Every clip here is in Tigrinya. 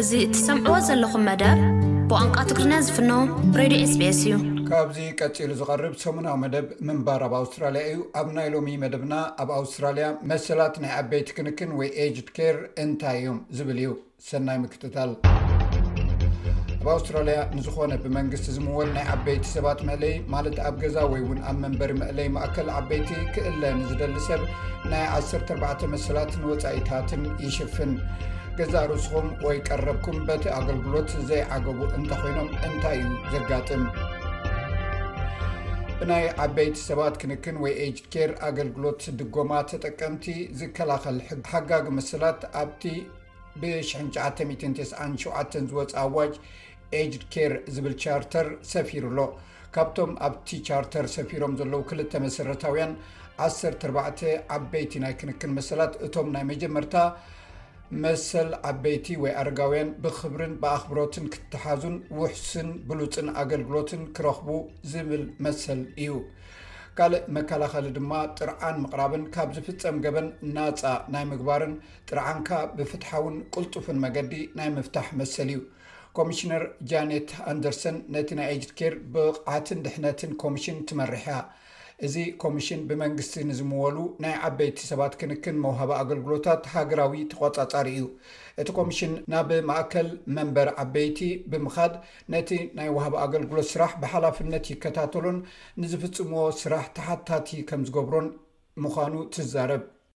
እዚ እትሰምዕዎ ዘለኹም መደብ ብቋንቋ ትግርኛ ዝፍኖ ሬድዮ ኤስቤስ እዩ። ካብዚ ቀፂሉ ዝቐርብ ሰሙናዊ መደብ ምንባር ኣብ ኣውስትራልያ እዩ። ኣብ ናይ ሎሚ መደብና ኣብ ኣውስትራልያ መሰላት ናይ ዓበይቲ ክንክን ወይ ኤጅድ ኬር እንታይ እዮም ዝብል እዩ። ሰናይ ምክትታል። ኣብ ኣውስትራልያ ንዝኾነ ብመንግስቲ ዝምወል ናይ ዓበይቲ ሰባት መእለይ ማለት ኣብ ገዛ ወይ እውን ኣብ መንበሪ መእለይ ማእከል ዓበይቲ ክእለ ንዝደሊ ሰብ ናይ 14 መሰላትን ወፃኢታትን ይሽፍን። ገዛእ ርእስኹም ወይ ቀረብኩም በቲ ኣገልግሎት ዘይዓገቡ እንተኾይኖም እንታይ እዩ ዘጋጥም ብናይ ዓበይቲ ሰባት ክንክን ወይ ኤጅኬር ኣገልግሎት ድጎማ ተጠቀምቲ ዝከላኸል ሓጋጊ ምስላት ኣብቲ ብ99ሸ ዝወፅ ኣዋጅ ኤጅኬር ዝብል ቻርተር ሰፊሩ ኣሎ ካብቶም ኣብቲ ቻርተር ሰፊሮም ዘለዉ ክልተ መሰረታውያን ዓሰርተ ኣርባዕተ ዓበይቲ ናይ ክንክን መሰላት እቶም ናይ መጀመርታ መሰል ዓበይቲ ወይ ኣረጋውያን ብክብርን ብኣኽብሮትን ክተሓዙን ውሕስን ብሉፅን ኣገልግሎትን ክረኽቡ ዝብል መሰል እዩ ካልእ መከላኸሊ ድማ ጥርዓን ምቕራብን ካብ ዝፍፀም ገበን ናፃ ናይ ምግባርን ጥርዓንካ ብፍትሓውን ቅልጡፍን መገዲ ናይ ምፍታሕ መሰል እዩ ኮሚሽነር ጃኔት ኣንደርሰን ነቲ ናይ ኤጅድ ኬር ብቕዓትን ድሕነትን ኮሚሽን ትመርሕ እያ። እዚ ኮሚሽን ብመንግስቲ ንዝምወሉ ናይ ዓበይቲ ሰባት ክንክን መውሃቢ ኣገልግሎታት ሃገራዊ ተቖጻጻሪ እዩ። እቲ ኮሚሽን ናብ ማእከል መንበሪ ዓበይቲ ብምኻድ ነቲ ናይ ወሃቢ ኣገልግሎት ስራሕ ብሓላፍነት ይከታተሎን ንዝፍጽምዎ ስራሕ ተሓታቲ ከምዝገብሮን ምዃኑ ትዛረብ።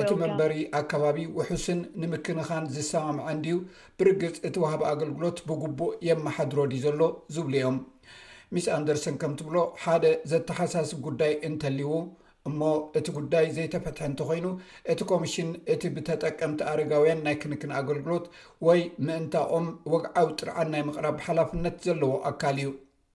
እቲ መንበሪ ኣከባቢ ውሑስን ንምክንኻን ዝሰማምዐን ድዩ? ብርግጽ እቲ ወሃቢ ኣገልግሎት ብግቡእ የመሓድሮ ድዩ ዘሎ? ዝብሉ እዮም። ሚስ ኣንደርሰን ከም ትብሎ፣ ሓደ ዘተሓሳስብ ጉዳይ እንተልይዉ እሞ እቲ ጉዳይ ዘይተፈትሐ እንተኾይኑ፣ እቲ ኮሚሽን እቲ ብተጠቀምቲ ኣረጋውያን ናይ ክንክን ኣገልግሎት ወይ ምእንታኦም ወግዓዊ ጥርዓን ናይ ምቕራብ ሓላፍነት ዘለዎ ኣካል እዩ።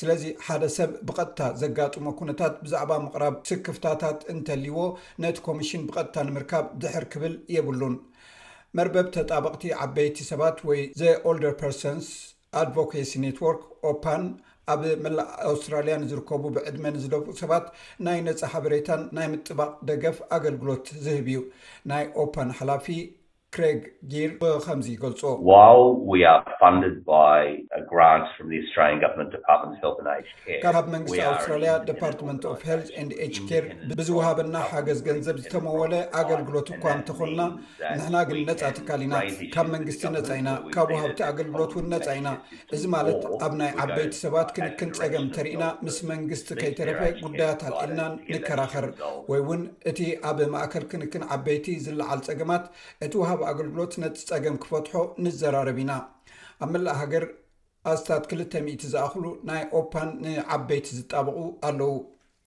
ስለዚ ሓደ ሰብ ብቐጥታ ዘጋጥሞ ኩነታት ብዛዕባ ምቕራብ ስክፍታታት እንተልይዎ ነቲ ኮሚሽን ብቐጥታ ንምርካብ ድሕር ክብል የብሉን። መርበብ ተጣበቕቲ ዓበይቲ ሰባት ወይ The Older Persons Advocacy Network፣ ኦፓን፣ ኣብ መላእ ኣውስትራልያ ንዝርከቡ ብዕድመ ንዝደፍኡ ሰባት ናይ ነጻ ሓበሬታን ናይ ምጥባቕ ደገፍ ኣገልግሎት ዝህብ እዩ። ናይ ኦፓን ሓላፊ፣ ክሬግ ጊር ብኸምዚ ይገልጾ። ካብ መንግስቲ ኣውስትራልያ ደፓርትመንት ኦፍ ሄልዝ ኤንድ ኤጅድ ኬር ብዝወሃበና ሓገዝ ገንዘብ ዝተመወለ ኣገልግሎት እኳ እንተኾንና፣ ንሕና ግን ነጻ ትካል ኢና። ካብ መንግስቲ ነጻ ኢና፣ ካብ ወሃብቲ ኣገልግሎት እውን ነጻ ኢና። እዚ ማለት ኣብ ናይ ዓበይቲ ሰባት ክንክን ፀገም እንተሪእና ምስ መንግስቲ ከይተረፈ ጉዳያት ኣልዒልናን ንከራኸር ወይ እውን እቲ ኣብ ማእከል ክንክን ዓበይቲ ዝለዓል ፀገማት እቲ ውሃቢ ኣገልግሎት ነቲ ፀገም ክፈትሖ ንዘራረብ ኢና ኣብ መላእ ሃገር ኣስታት ክልተ ሚእቲ ዝኣኽሉ ናይ ኦፓን ንዓበይቲ ዝጣበቑ ኣለዉ።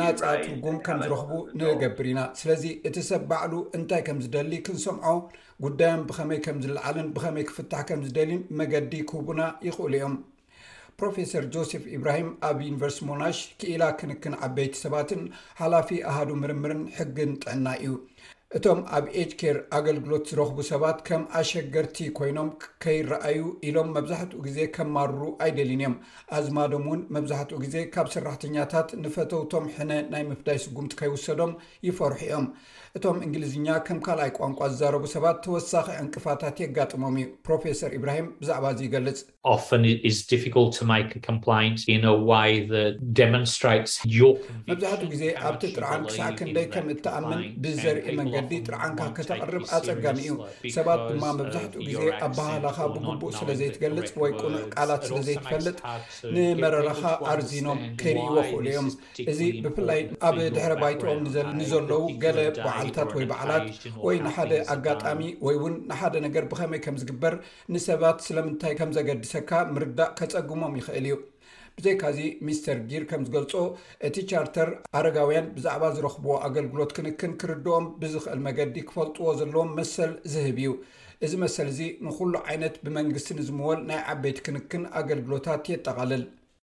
ናጻ ትርጉም ከም ዝረኽቡ ንገብር ኢና። ስለዚ እቲ ሰብ ባዕሉ እንታይ ከም ዝደሊ ክንሰምዖ፣ ጉዳዮም ብኸመይ ከም ዝለዓልን ብኸመይ ክፍታሕ ከም ዝደልዩን መገዲ ክህቡና ይኽእሉ እዮም። ፕሮፌሰር ጆሴፍ ኢብራሂም ኣብ ዩኒቨርስቲ ሞናሽ ክኢላ ክንክን ዓበይቲ ሰባትን ሓላፊ ኣሃዱ ምርምርን ሕግን ጥዕና እዩ። እቶም ኣብ ኤጅ ኬር ኣገልግሎት ዝረኽቡ ሰባት ከም ኣሸገርቲ ኮይኖም ከይረኣዩ ኢሎም መብዛሕትኡ ግዜ ከማርሩ ኣይደልዩን እዮም። ኣዝማዶም እውን መብዛሕትኡ ግዜ ካብ ሰራሕተኛታት ንፈተውቶም ሕነ ናይ ምፍዳይ ስጕምቲ ከይውሰዶም ይፈርሑ እዮም። እቶም እንግሊዝኛ ከም ካልኣይ ቋንቋ ዝዛረቡ ሰባት ተወሳኺ ዕንቅፋታት የጋጥሞም እዩ፣ ፕሮፌሰር ኢብራሂም ብዛዕባ እዚ ይገልጽ። often it is difficult to make a complaint in a way that demonstrates your conviction መብዛሕትኡ ግዜ ኣብቲ ጥርዓን ክሳዕ ክንደይ ከም እትኣምን ብዘርኢ መንገዲ ጥርዓንካ ከተቕርብ ኣጸጋሚ እዩ። ሰባት ድማ መብዛሕትኡ ግዜ ኣበሃህላኻ ብግቡእ ስለ ዘይትገልጽ ወይ ቅኑዕ ቃላት ስለ ዘይትፈልጥ ንመረረኻ ኣርዚኖም ከይርእይዎ ክኽእሉ እዮም። እዚ ብፍላይ ኣብ ድሕረ ባይትኦም ንዘለዉ ገለ በዓልታት ወይ በዓላት ወይ ንሓደ ኣጋጣሚ ወይ'ውን ንሓደ ነገር ብኸመይ ከም ዝግበር ንሰባት ስለምንታይ ከም ዘገድሰካ ምርዳእ ከጸግሞም ይኽእል እዩ። ብዘይካዚ፣ ሚስተር ጊር ከም ዝገልጾ፣ እቲ ቻርተር ኣረጋውያን ብዛዕባ ዝረኽብዎ ኣገልግሎት ክንክን ክርድኦም ብዝኽእል መገዲ ክፈልጥዎ ዘለዎም መሰል ዝህብ እዩ። እዚ መሰል እዚ ንዅሉ ዓይነት ብመንግስቲ ንዝምወል ናይ ዓበይቲ ክንክን ኣገልግሎታት የጠቓልል።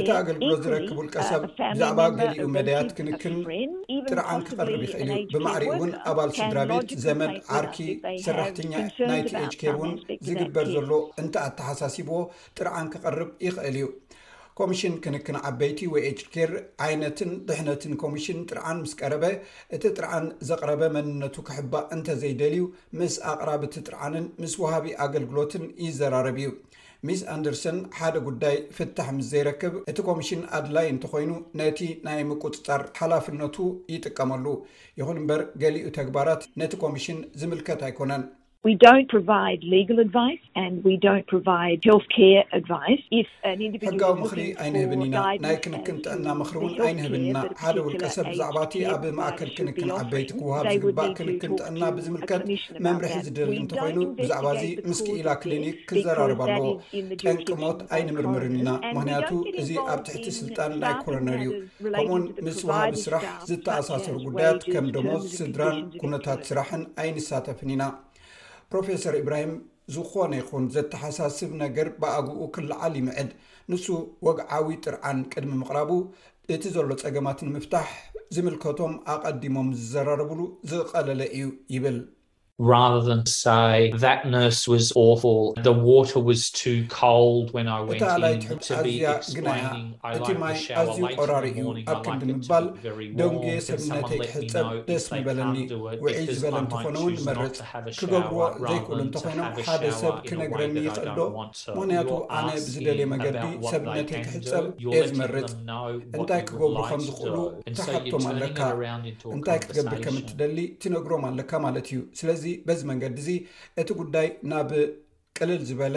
እቲ ኣገልግሎት ዝረክብ ውልቀሰብ ብዛዕባ ገሊኡ መዳያት ክንክን ጥርዓን ክቐርብ ይኽእል እዩ። ብማዕሪኡ እውን ኣባል ስድራቤት፣ ዘመድ፣ ዓርኪ፣ ሰራሕተኛ ናይቲ ኤጅ ኬር እውን ዝግበር ዘሎ እንተ ኣተሓሳሲብዎ ጥርዓን ክቐርብ ይኽእል እዩ። ኮሚሽን ክንክን ዓበይቲ ወይ ኤጅ ኬር ዓይነትን ድሕነትን ኮሚሽን ጥርዓን ምስ ቀረበ እቲ ጥርዓን ዘቕረበ መንነቱ ክሕባእ እንተዘይደልዩ፣ ምስ ኣቕራቢ እቲ ጥርዓንን ምስ ወሃቢ ኣገልግሎትን ይዘራረብ እዩ። ሚስ ኣንደርሰን ሓደ ጉዳይ ፍታሕ ምስ ዘይረክብ፣ እቲ ኮሚሽን ኣድላዪ እንተኾይኑ ነቲ ናይ ምቁጽጻር ሓላፍነቱ ይጥቀመሉ። ይኹን እምበር ገሊኡ ተግባራት ነቲ ኮሚሽን ዝምልከት ኣይኮነን። ሕጋዊ ምኽሪ ኣይንህብን ኢና፣ ናይ ክንክን ጥዕና ምኽሪ እውን ኣይንህብን ኢና። ሓደ ውልቀ ሰብ ብዛዕባ እቲ ኣብ ማእከል ክንክን ዓበይቲ ክወሃብ ዝግባእ ክንክን ጥዕና ብዝምልከት መምርሒ ዝደሊ እንተኾይኑ፣ ብዛዕባ እዚ ምስ ክኢላ ክሊኒክ ክዘራረብ ኣለዎ። ጠንቂ ሞት ኣይንምርምርን ኢና፣ ምኽንያቱ እዚ ኣብ ትሕቲ ስልጣን ናይ ኮሮነር እዩ። ከምኡውን ምስ ወሃቢ ስራሕ ዝተኣሳሰሩ ጉዳያት ከም ደሞዝ ስድራን ኩነታት ስራሕን ኣይንሳተፍን ኢና። ፕሮፌሰር ኢብራሂም ዝኾነ ይኹን ዘተሓሳስብ ነገር ብኣግኡ ክለዓል ይምዕድ። ንሱ ወግዓዊ ጥርዓን ቅድሚ ምቕራቡ እቲ ዘሎ ጸገማት ንምፍታሕ ዝምልከቶም ኣቐዲሞም ዝዘራረብሉ ዝቐለለ እዩ ይብል። እታ ኣላዪት ሕቡእ ኣዝያ ግና እያ። እቲ ማይ ኣዝዩ ቖራሪ እዩ ኣብ ክንዲ ምባል ደንጉየ ሰብነተይ ክሕጸብ ደስ ምበለኒ ውዕይ ዝበለ እንተኾነ ውን እመርጽ ክገብርዎ ዘይክእሉ እንተኾይኖም ሓደ ሰብ ክነግረኒ ይኽእል ዶ ምኽንያቱ ኣነ ብዝደልየ መገዲ ሰብነተይ ክሕጸብ እየ ዝመርጽ እንታይ ክገብሩ ከም ዝኽእሉ ትሓቶም ኣለካ እንታይ ክትገብር ከም እትደሊ ትነግሮም ኣለካ ማለት እዩ ስለዚ በዚ መንገዲ እዚ እቲ ጉዳይ ናብ ቅልል ዝበለ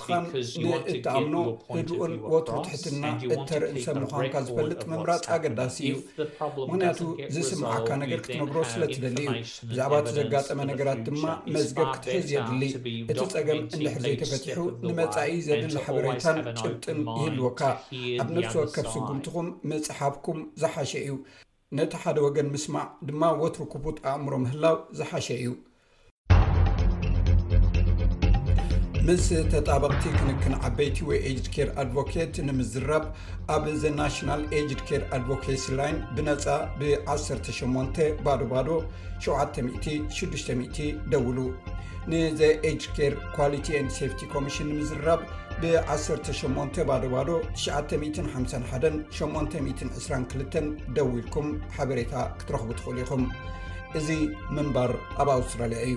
ትኸን ንእትኣምኖ ህዱእን ወትሩ ትሕትና እተርእን ሰብ ምዃንካ ዝፈልጥ ምምራፅ ኣገዳሲ እዩ ምክንያቱ ዝስምዓካ ነገር ክትነግሮ ስለትደሊ እዩ ብዛዕባ እቲ ዘጋጠመ ነገራት ድማ መዝገብ ክትሕዝ የድሊ እቲ ፀገም እንድሕር ዘይተፈትሑ ንመፃኢ ዘድሊ ሓበሬታን ጭብጥን ይህልወካ ኣብ ነፍሲ ወከፍ ስጉምትኹም ምፅሓፍኩም ዝሓሸ እዩ ነቲ ሓደ ወገን ምስማዕ ድማ ወትሩ ክፉት ኣእምሮ ምህላው ዝሓሸ እዩ። ምስ ተጣበቕቲ ክንክን ዓበይቲ ወይ ኤጅድ ኬር ኣድቮኬት ንምዝራብ ኣብ ዘ ናሽናል ኤጅድ ኬር ኣድቮኬሲ ላይን ብነፃ ብ18 ባዶ ባዶ 7600 ደውሉ። ንዘ ኤጅድ ኬር ኳሊቲ ኤንድ ሴፍቲ ኮሚሽን ንምዝራብ ብ18 ባዶ ባዶ 951 820 ዕስራን ክልተን ደው ኢልኩም ሓበሬታ ክትረኽቡ ትኽእሉ ኢኹም እዚ ምንባር ኣብ ኣውስትራልያ እዩ